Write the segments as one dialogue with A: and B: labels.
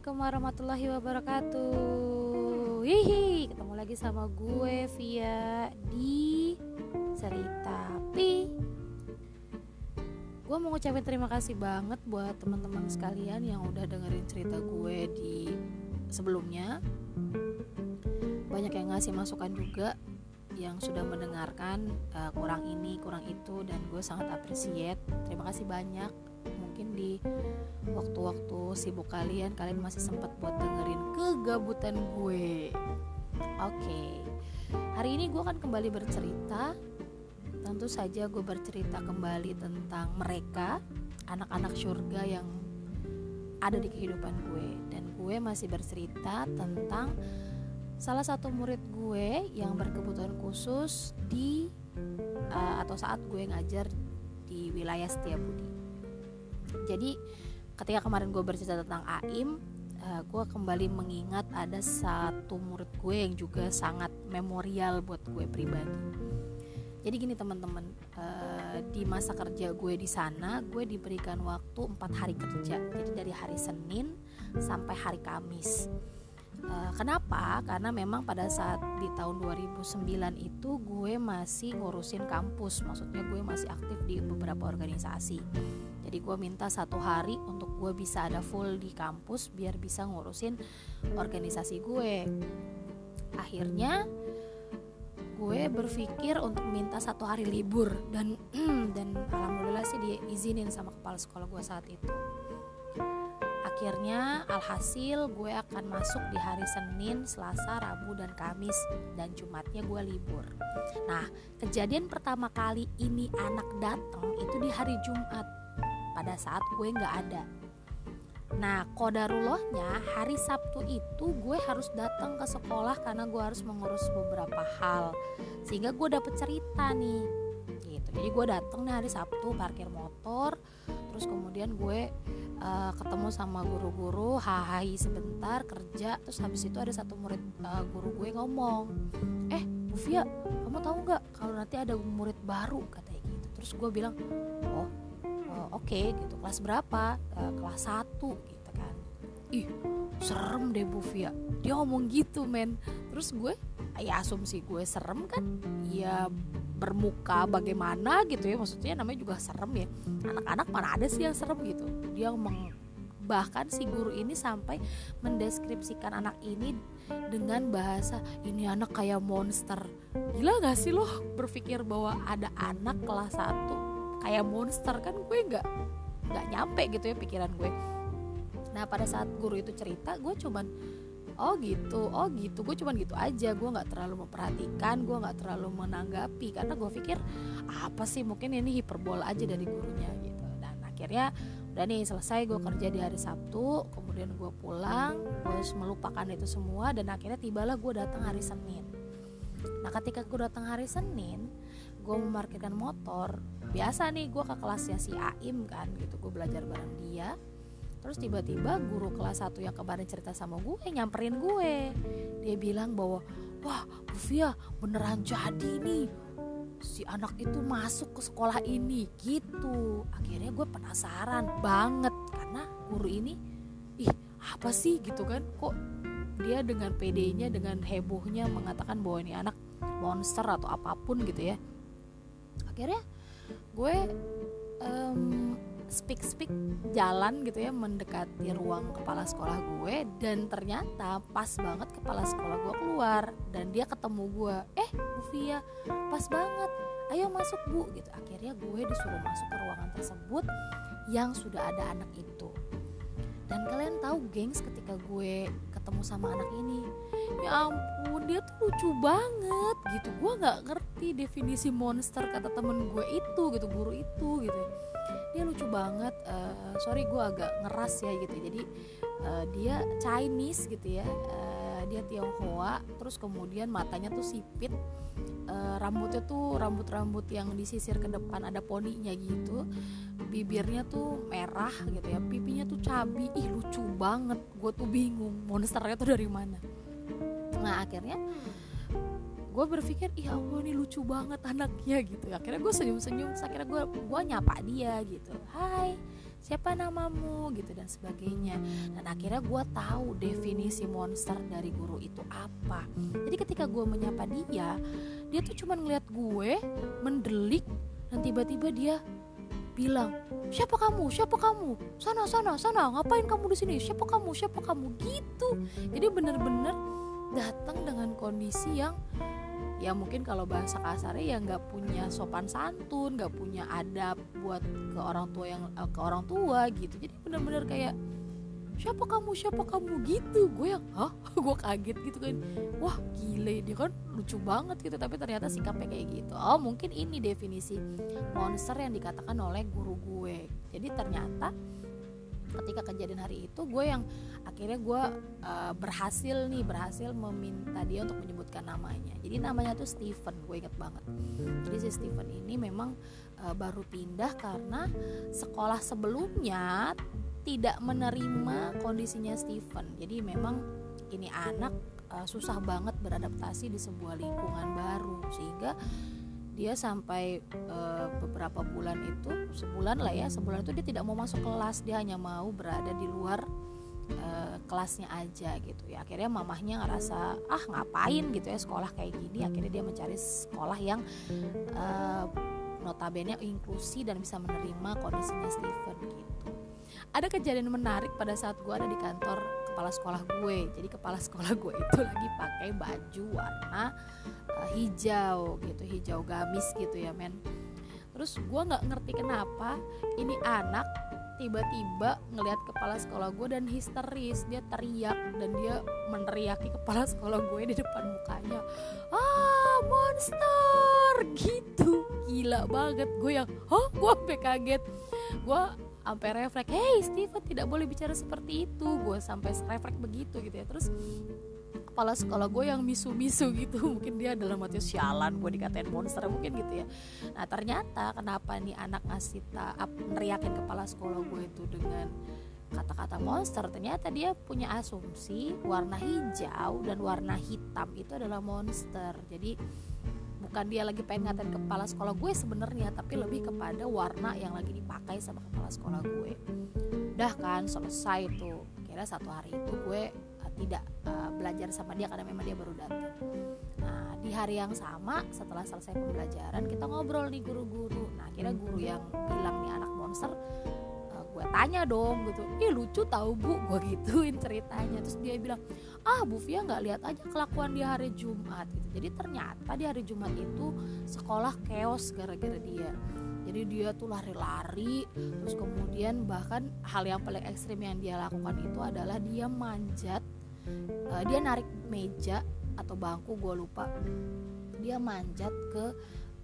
A: Assalamualaikum warahmatullahi wabarakatuh. Hihi, ketemu lagi sama gue Via di Cerita Pi. Gue mau ngucapin terima kasih banget buat teman-teman sekalian yang udah dengerin cerita gue di sebelumnya. Banyak yang ngasih masukan juga yang sudah mendengarkan uh, kurang ini, kurang itu dan gue sangat appreciate. Terima kasih banyak waktu-waktu sibuk kalian kalian masih sempat buat dengerin kegabutan gue. Oke. Hari ini gue akan kembali bercerita. Tentu saja gue bercerita kembali tentang mereka anak-anak surga yang ada di kehidupan gue. Dan gue masih bercerita tentang salah satu murid gue yang berkebutuhan khusus di uh, atau saat gue ngajar di wilayah Setiabudi. Jadi ketika kemarin gue bercerita tentang Aim uh, gue kembali mengingat ada satu murid gue yang juga sangat memorial buat gue pribadi. Jadi gini teman-teman uh, di masa kerja gue di sana gue diberikan waktu empat hari kerja. Jadi dari hari Senin sampai hari Kamis. Uh, kenapa? Karena memang pada saat di tahun 2009 itu gue masih ngurusin kampus, maksudnya gue masih aktif di beberapa organisasi. Jadi gue minta satu hari untuk gue bisa ada full di kampus biar bisa ngurusin organisasi gue akhirnya gue berpikir untuk minta satu hari libur dan dan alhamdulillah sih diizinin sama kepala sekolah gue saat itu akhirnya alhasil gue akan masuk di hari Senin, Selasa, Rabu, dan Kamis dan Jumatnya gue libur. Nah, kejadian pertama kali ini anak datang itu di hari Jumat pada saat gue nggak ada. Nah, kodarullahnya hari Sabtu itu gue harus datang ke sekolah karena gue harus mengurus beberapa hal. Sehingga gue dapet cerita nih. Gitu. Jadi gue datang nih hari Sabtu parkir motor, terus kemudian gue uh, ketemu sama guru-guru, hahaha sebentar kerja, terus habis itu ada satu murid uh, guru gue ngomong, "Eh, Bu Fia, kamu tahu nggak kalau nanti ada murid baru?" katanya gitu. Terus gue bilang, "Oh, oke okay, gitu. Kelas berapa? Uh, kelas 1 gitu kan. Ih serem deh Bu Fia dia ngomong gitu men. Terus gue ya asumsi gue serem kan? Ya bermuka bagaimana gitu ya. Maksudnya namanya juga serem ya. Anak-anak mana ada sih yang serem gitu. Dia meng bahkan si guru ini sampai mendeskripsikan anak ini dengan bahasa ini anak kayak monster. Gila gak sih loh berpikir bahwa ada anak kelas 1 kayak monster kan gue nggak nggak nyampe gitu ya pikiran gue. Nah pada saat guru itu cerita gue cuman oh gitu oh gitu gue cuman gitu aja gue nggak terlalu memperhatikan gue nggak terlalu menanggapi karena gue pikir apa sih mungkin ini hiperbola aja dari gurunya gitu. Dan akhirnya udah nih selesai gue kerja di hari Sabtu kemudian gue pulang gue melupakan itu semua dan akhirnya tibalah gue datang hari Senin. Nah ketika gue datang hari Senin gue memarkirkan motor biasa nih gue ke kelasnya si Aim kan gitu gue belajar bareng dia. Terus tiba-tiba guru kelas 1 yang kemarin cerita sama gue nyamperin gue. Dia bilang bahwa wah Bu Fia beneran jadi nih. Si anak itu masuk ke sekolah ini gitu. Akhirnya gue penasaran banget karena guru ini ih apa sih? gitu kan. Kok dia dengan PD-nya dengan hebohnya mengatakan bahwa ini anak monster atau apa pun gitu ya akhirnya gue um, speak speak jalan gitu ya mendekati ruang kepala sekolah gue dan ternyata pas banget kepala sekolah gue keluar dan dia ketemu gue eh Bu pas banget ayo masuk bu gitu. Akhirnya gue disuruh masuk ke ruangan tersebut yang sudah ada anak itu. Dan kalian tahu gengs ketika gue ketemu sama anak ini ya ampun dia tuh lucu banget gitu. Gue nggak ngerti definisi monster kata temen gue itu gitu guru itu gitu dia lucu banget uh, sorry gue agak ngeras ya gitu jadi uh, dia Chinese gitu ya. Uh, dia Tionghoa terus kemudian matanya tuh sipit. Uh, rambutnya tuh rambut-rambut yang disisir ke depan ada poninya gitu. Bibirnya tuh merah gitu ya. Pipinya tuh cabi. Ih lucu banget. Gue tuh bingung monsternya tuh dari mana nah akhirnya gue berpikir iya Allah ini lucu banget anaknya gitu. Akhirnya gue senyum senyum akhirnya gue gue nyapa dia gitu. Hai siapa namamu? Gitu dan sebagainya. Dan akhirnya gue tahu definisi monster dari guru itu apa. Jadi ketika gue menyapa dia dia tuh cuma ngeliat gue mendelik dan tiba-tiba dia bilang siapa kamu? Siapa kamu? Sana sana sana ngapain kamu di sini? Siapa kamu? Siapa kamu? Gitu. Jadi bener-bener datang dengan kondisi yang ya mungkin kalau bahasa kasarnya ya nggak punya sopan santun nggak punya adab buat ke orang tua yang eh, ke orang tua gitu. Jadi bener-bener kayak siapa kamu? Siapa kamu? Gitu. Gue yang hah? Gue kaget gitu kan. Wah gile dia kan lucu banget gitu. Tapi ternyata sikapnya kayak gitu. Oh mungkin ini definisi monster yang dikatakan oleh guru gue. Jadi ternyata ketika kejadian hari itu gue yang akhirnya gue uh, berhasil nih berhasil meminta dia untuk menyebutkan namanya. Jadi namanya tuh Steven gue inget banget. Jadi si Steven ini memang uh, baru pindah karena sekolah sebelumnya tidak menerima kondisinya Steven. Jadi memang ini anak uh, susah banget beradaptasi di sebuah lingkungan baru. Sehingga dia sampai uh, beberapa bulan itu sebulan lah ya sebulan itu dia tidak mau masuk kelas dia hanya mau berada di luar uh, kelasnya aja gitu ya. Akhirnya mamahnya ngerasa ah ngapain gitu ya sekolah kayak gini? Akhirnya dia mencari sekolah yang uh, notabene inklusi dan bisa menerima kondisinya Steven gitu. Ada kejadian menarik pada saat gue ada di kantor kepala sekolah gue. Jadi kepala sekolah gue itu lagi pakai baju warna uh, hijau gitu hijau gamis gitu ya men. Terus gue nggak ngerti kenapa ini anak tiba-tiba ngelihat kepala sekolah gue dan histeris. Dia teriak dan dia meneriaki kepala sekolah gue di depan mukanya. Ah monster! Gitu. Gila banget. Gue yang oh gue kaget. Gue sampai refleks hey Steven tidak boleh bicara seperti itu. Gue sampai refleks begitu gitu ya. Terus kepala sekolah gue yang misu-misu gitu mungkin dia dalam hati sialan gue dikatain monster mungkin gitu ya. Nah ternyata kenapa nih anak ngasih tak neriakin kepala sekolah gue itu dengan kata-kata monster? Ternyata dia punya asumsi warna hijau dan warna hitam itu adalah monster. Jadi bukan dia lagi pengen ngatain kepala sekolah gue sebenarnya tapi lebih kepada warna yang lagi dipakai sama kepala sekolah gue udah kan selesai tuh kira satu hari itu gue tidak uh, belajar sama dia karena memang dia baru datang. Nah di hari yang sama setelah selesai pembelajaran kita ngobrol nih guru-guru. Nah akhirnya guru yang bilang nih anak monster tanya dong gitu, ih lucu tau bu, gue gituin ceritanya. Terus dia bilang, ah Bu Fia nggak lihat aja kelakuan di hari Jumat. Gitu. Jadi ternyata di hari Jumat itu sekolah chaos gara-gara dia. Jadi dia tuh lari-lari terus kemudian bahkan hal yang paling ekstrim yang dia lakukan itu adalah dia manjat uh, dia narik meja atau bangku gue lupa. Dia manjat ke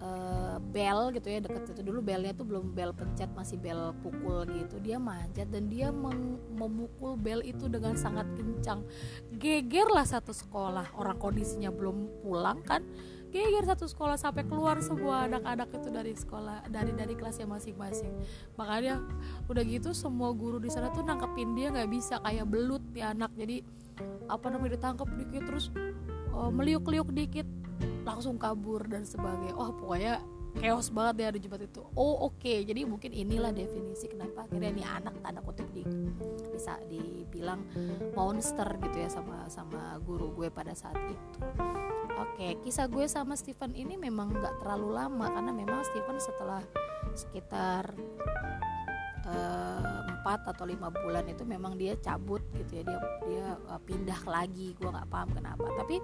A: uh, bel gitu ya deket itu. Dulu belnya tuh belum bel pencet masih bel pukul gitu. Dia manjat dan dia memukul bel itu dengan sangat kencang. Geger lah satu sekolah. Orang kondisinya belum pulang kan. Geger satu sekolah sampai keluar semua anak-anak itu dari sekolah dari dari kelasnya masing-masing. Makanya udah gitu semua guru di sana tuh nangkepin dia nggak bisa kayak belut ya anak. Jadi apa namanya ditangkap dikit terus uh, meliuk-liuk dikit langsung kabur dan sebagainya. Oh pokoknya chaos banget ya di Jumat itu. Oh oke. Okay. jadi mungkin inilah definisi kenapa akhirnya ini anak tanda kutip di bisa dibilang monster gitu ya sama sama guru gue pada saat itu. Oke okay. kisah gue sama Steven ini memang nggak terlalu lama karena memang Steven setelah sekitar uh, atau lima bulan itu memang dia cabut gitu ya. Dia dia uh, pindah lagi. Gue nggak paham kenapa. Tapi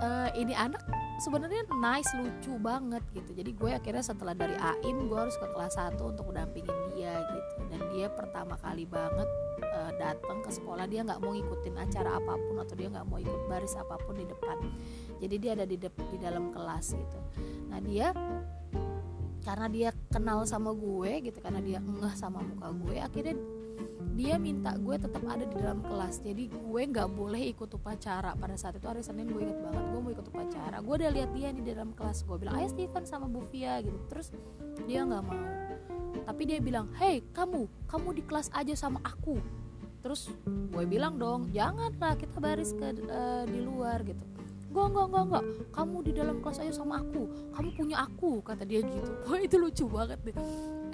A: uh, ini anak sebenarnya nice lucu banget gitu. Jadi gue akhirnya setelah dari AIM gue harus ke kelas 1 untuk dampingin dia gitu. Dan dia pertama kali banget uh, datang ke sekolah dia nggak mau ngikutin acara apa pun atau dia nggak mau ikut baris apa pun di depan. Jadi dia ada di di dalam kelas gitu. Nah dia karena dia kenal sama gue gitu karena dia enggah sama muka gue akhirnya dia minta gue tetap ada di dalam kelas. Jadi gue nggak boleh ikut upacara. Pada saat itu hari Senin gue inget banget gue mau ikut upacara. Gue udah lihat dia di dalam kelas. Gue bilang ayo Steven sama Bu Fia gitu. Terus dia nggak mau. Tapi dia bilang hey kamu kamu di kelas aja sama aku. Terus gue bilang dong janganlah kita baris ke uh, di luar gitu enggak enggak enggak enggak. Kamu di dalam kelas aja sama aku. Kamu punya aku kata dia gitu. Wah itu lucu banget deh.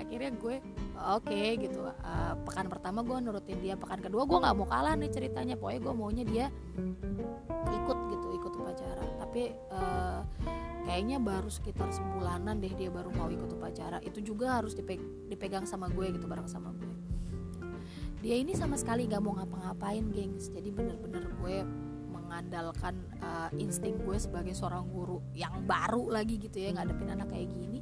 A: Akhirnya gue oke okay, gitu. Uh, pekan pertama gue nurutin dia pekan kedua gue nggak mau kalah nih ceritanya. Pokoknya gue maunya dia ikut gitu ikut upacara. Tapi uh, kayaknya baru sekitar sebulanan deh dia baru mau ikut upacara. Itu juga harus dipegang sama gue gitu bareng sama gue. Dia ini sama sekali gak mau ngapa-ngapain gengs. Jadi bener-bener gue mengandalkan uh, insting gue sebagai seorang guru yang baru lagi gitu ya ngadepin anak kayak gini.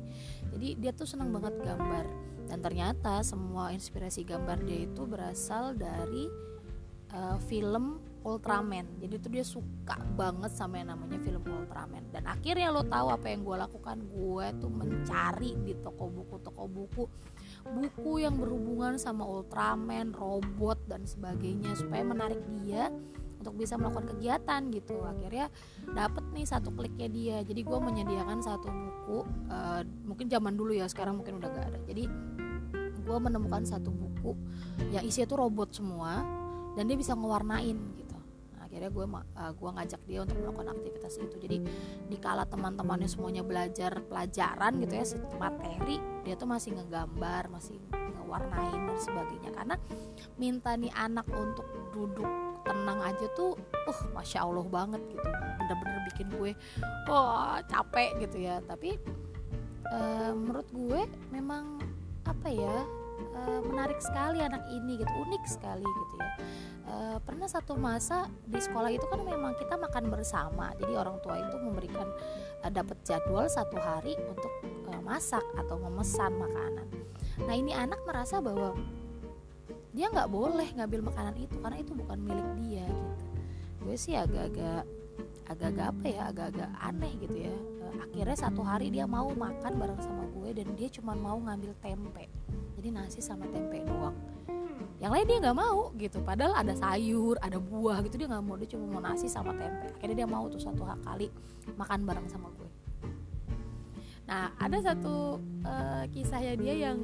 A: Jadi dia tuh senang banget gambar. Dan ternyata semua inspirasi gambar dia itu berasal dari uh, film Ultraman. Jadi tuh dia suka banget sama yang namanya film Ultraman. Dan akhirnya lo tahu apa yang gue lakukan? Gue tuh mencari di toko buku toko buku buku yang berhubungan sama Ultraman robot dan sebagainya supaya menarik dia untuk bisa melakukan kegiatan gitu. Akhirnya dapet nih satu kliknya dia. Jadi gue menyediakan satu buku uh, mungkin zaman dulu ya sekarang mungkin udah gak ada. Jadi gue menemukan satu buku yang isinya tuh robot semua dan dia bisa ngewarnain gitu. Akhirnya gue uh, gue ngajak dia untuk melakukan aktivitas itu. Jadi dikala teman-temannya semuanya belajar pelajaran gitu ya materi dia tuh masih ngegambar masih ngewarnain dan sebagainya. Karena minta nih anak untuk duduk tenang aja tuh uh masya allah banget gitu. Bener-bener bikin gue oh capek gitu ya. Tapi uh, menurut gue memang apa ya uh, menarik sekali anak ini gitu unik sekali gitu ya. Uh, pernah satu masa di sekolah itu kan memang kita makan bersama. Jadi orang tua itu memberikan uh, dapat jadwal satu hari untuk uh, masak atau memesan makanan. Nah ini anak merasa bahwa dia nggak boleh ngambil makanan itu karena itu bukan milik dia gitu. Gue sih agak-agak agak-agak apa ya agak-agak aneh gitu ya. Akhirnya satu hari dia mau makan bareng sama gue dan dia cuma mau ngambil tempe. Jadi nasi sama tempe doang. Yang lain dia nggak mau gitu. Padahal ada sayur ada buah gitu. Dia nggak mau dia cuma mau nasi sama tempe. Akhirnya dia mau tuh satu kali makan bareng sama gue. Nah ada satu uh, kisahnya dia yang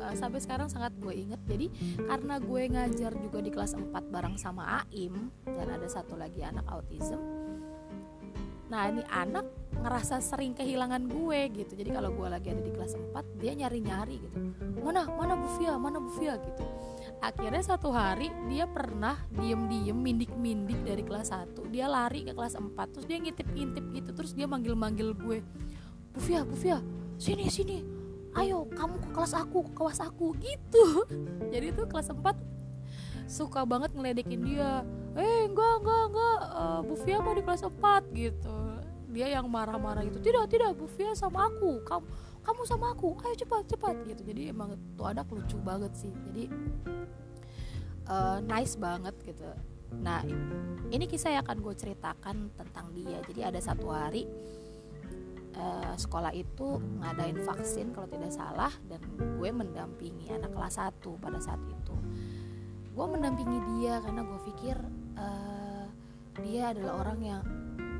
A: uh, sampai sekarang sangat gue inget jadi karena gue ngajar juga di kelas 4 bareng sama Aim dan ada satu lagi anak autism. Nah ini anak ngerasa sering kehilangan gue gitu. Jadi kalau gue lagi ada di kelas 4 dia nyari-nyari gitu. Mana mana Bu Fia mana Bu Fia gitu. Akhirnya satu hari dia pernah diem-diem mindik-mindik dari kelas 1 dia lari ke kelas 4 terus dia ngintip-ngintip gitu. Terus dia manggil-manggil gue Bufia Bufia sini sini ayo kamu ke kelas aku ke kelas aku gitu. Jadi tuh kelas 4 suka banget ngeledekin dia. Eh enggak enggak enggak uh, Bufia mau di kelas 4 gitu. Dia yang marah-marah gitu tidak tidak Bufia sama aku kamu kamu sama aku ayo cepat cepat gitu. Jadi emang tuh anak lucu banget sih. Jadi uh, nice banget gitu. Nah ini kisah yang akan gue ceritakan tentang dia. Jadi ada satu hari uh, sekolah itu ngadain vaksin kalau tidak salah dan gue mendampingi anak kelas 1 pada saat itu. Gue mendampingi dia karena gue pikir uh, dia adalah orang yang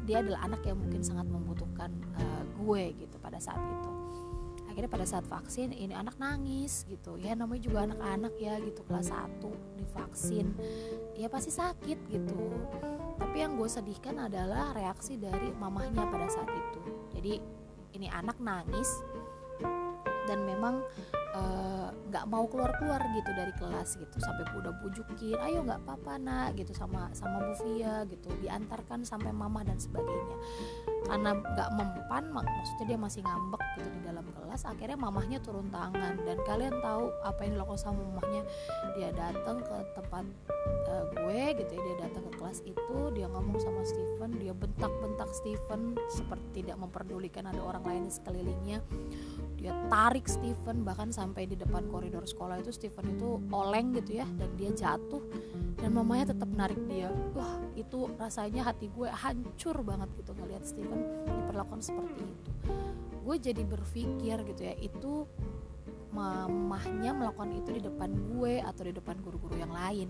A: dia adalah anak yang mungkin sangat membutuhkan uh, gue gitu pada saat itu. Akhirnya pada saat vaksin ini anak nangis gitu. Ya namanya juga anak-anak ya gitu kelas 1 divaksin. Ya pasti sakit gitu tapi yang gue sedihkan adalah reaksi dari mamahnya pada saat itu. Jadi ini anak nangis dan memang nggak uh, mau keluar keluar gitu dari kelas gitu sampai udah bujukin ayo nggak apa-apa nak gitu sama sama Bu Via gitu diantarkan sampai mama dan sebagainya. Karena nggak mempan mak maksudnya dia masih ngambek gitu di dalam kelas akhirnya mamahnya turun tangan. Dan kalian tahu apa yang dilakukan sama mamahnya? Dia datang ke tempat uh, gue gitu ya dia datang ke kelas itu dia ngomong sama Steven dia bentak-bentak Steven seperti tidak memperdulikan ada orang lain di sekelilingnya dia tarik Steven bahkan sampai di depan koridor sekolah itu Steven itu oleng gitu ya dan dia jatuh dan mamanya tetap narik dia. Wah itu rasanya hati gue hancur banget gitu ngelihat Steven diperlakukan seperti itu. Gue jadi berpikir gitu ya itu mamahnya melakukan itu di depan gue atau di depan guru-guru yang lain?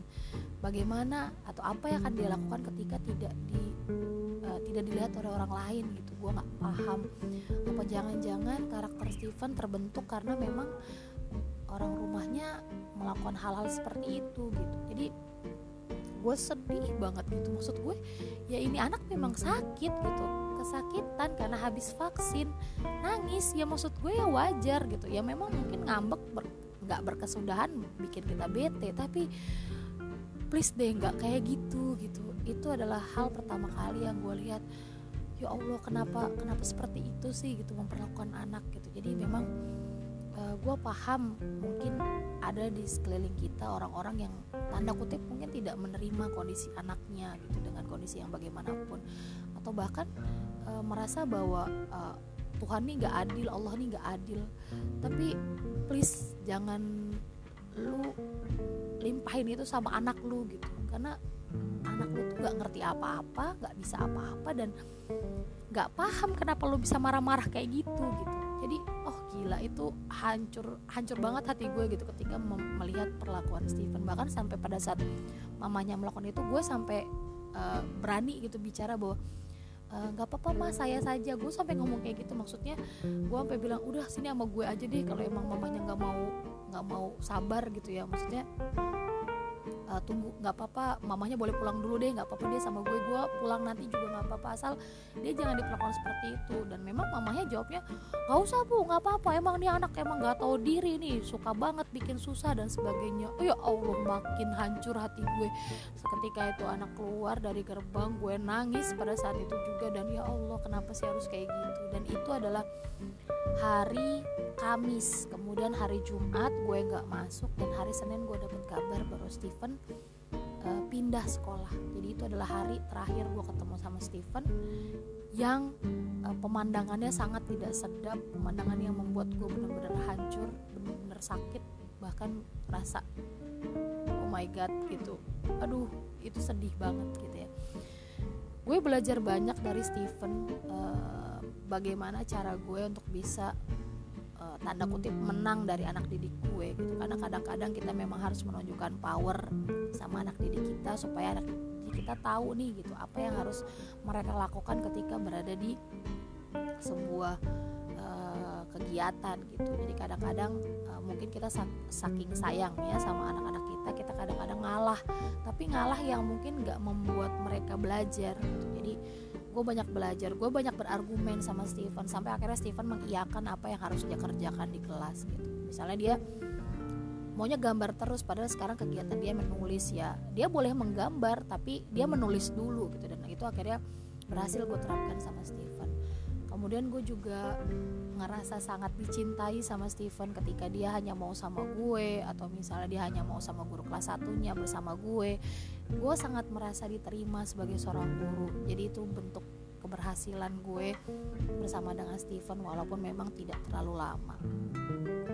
A: Bagaimana atau apa yang akan dia lakukan ketika tidak di tidak dilihat oleh orang lain gitu. Gue nggak paham. Apa jangan-jangan karakter Steven terbentuk karena memang orang rumahnya melakukan hal-hal seperti itu gitu. Jadi gue sedih banget gitu. Maksud gue ya ini anak memang sakit gitu. Kesakitan karena habis vaksin. Nangis ya maksud gue ya wajar gitu. Ya memang mungkin ngambek ber, nggak berkesudahan bikin kita bete. Tapi please deh nggak kayak gitu gitu. Itu adalah hal pertama kali yang gue lihat ya Allah kenapa kenapa seperti itu sih? Gitu memperlakukan anak gitu. Jadi memang uh, eh, gue paham mungkin ada di sekeliling kita orang-orang yang tanda kutip mungkin tidak menerima kondisi anaknya gitu dengan kondisi yang bagaimanapun. Atau bahkan uh, merasa bahwa uh, Tuhan ini nggak adil Allah ini nggak adil. Tapi please jangan lu limpahin itu sama anak lu gitu. Karena anak lu tuh nggak ngerti apa-apa nggak bisa apa-apa dan nggak paham kenapa lu bisa marah-marah kayak gitu gitu. Jadi oh gila itu hancur hancur banget hati gue gitu ketika melihat perlakuan Steven. Bahkan sampai pada saat mamanya melakukan itu gue sampai uh, berani gitu bicara bahwa eh, nggak uh, apa-apa mas saya saja. Gue sampai ngomong kayak gitu maksudnya gue sampai bilang udah sini sama gue aja deh kalau emang mamanya nggak mau nggak mau sabar gitu ya. Maksudnya uh, tunggu nggak apa-apa mamanya boleh pulang dulu deh nggak apa-apa dia sama gue gue pulang nanti juga nggak apa-apa. Asal dia jangan diperlakukan seperti itu. Dan memang mamanya jawabnya nggak usah bu nggak apa-apa. Emang dia anak emang nggak tahu diri nih. Suka banget bikin susah dan sebagainya. Oh ya allah makin hancur hati gue. Seketika itu anak keluar dari gerbang gue nangis pada saat itu juga. Dan ya allah kenapa sih harus kayak gitu? Dan itu adalah hari Kamis. Kemudian hari Jumat gue nggak masuk dan hari Senin gue dapet kabar bahwa Steven uh, pindah sekolah. Jadi itu adalah hari terakhir gue ketemu sama Steven yang uh, pemandangannya sangat tidak sedap. Pemandangan yang membuat gue benar-benar hancur benar-benar sakit bahkan rasa oh my god gitu. Aduh itu sedih banget gitu ya. Gue belajar banyak dari Steven uh, bagaimana cara gue untuk bisa tanda kutip menang dari anak didik gue gitu. Karena kadang-kadang kita memang harus menunjukkan power sama anak didik kita supaya anak didik kita tahu nih gitu apa yang harus mereka lakukan ketika berada di sebuah uh, kegiatan gitu. Jadi kadang-kadang uh, mungkin kita saking sayang ya sama anak-anak kita kita kadang-kadang ngalah. Tapi ngalah yang mungkin nggak membuat mereka belajar gitu. Jadi gue banyak belajar gue banyak berargumen sama Steven sampai akhirnya Steven mengiyakan apa yang harus dia kerjakan di kelas gitu. Misalnya dia maunya gambar terus padahal sekarang kegiatan dia menulis ya. Dia boleh menggambar tapi dia menulis dulu gitu. Dan itu akhirnya berhasil gue terapkan sama Steven. Kemudian gue juga ngerasa sangat dicintai sama Steven ketika dia hanya mau sama gue atau misalnya dia hanya mau sama guru kelas satunya bersama gue gue sangat merasa diterima sebagai seorang guru. Jadi itu bentuk keberhasilan gue bersama dengan Steven walaupun memang tidak terlalu lama.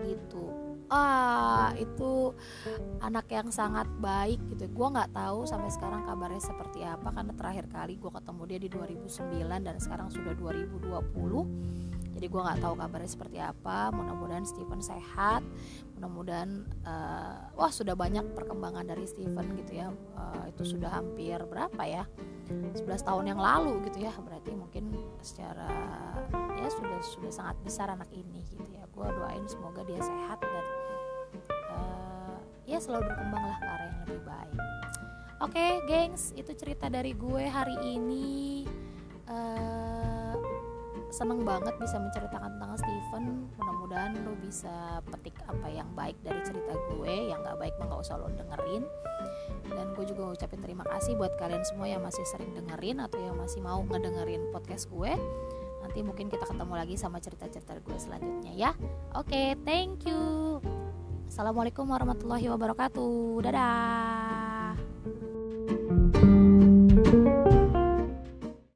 A: Gitu. Ah itu anak yang sangat baik gitu. Gue nggak tahu sampai sekarang kabarnya seperti apa karena terakhir kali gue ketemu dia di 2009 dan sekarang sudah 2020 jadi gue nggak tahu kabarnya seperti apa. Mudah-mudahan Steven sehat. Mudah-mudahan uh, wah sudah banyak perkembangan dari Steven gitu ya. Uh, itu sudah hampir berapa ya? 11 tahun yang lalu gitu ya. Berarti mungkin secara ya sudah sudah sangat besar anak ini gitu ya. Gue doain semoga dia sehat dan uh, ya selalu berkembang lah ke arah yang lebih baik. Oke okay, gengs itu cerita dari gue hari ini. Uh, seneng banget bisa menceritakan tentang Steven. Mudah-mudahan lo bisa petik apa yang baik dari cerita gue yang gak baik mah gak usah lo dengerin. Dan gue juga ucapin terima kasih buat kalian semua yang masih sering dengerin atau yang masih mau ngedengerin podcast gue. Nanti mungkin kita ketemu lagi sama cerita-cerita gue selanjutnya ya. Oke okay, thank you. Assalamualaikum warahmatullahi wabarakatuh. Dadah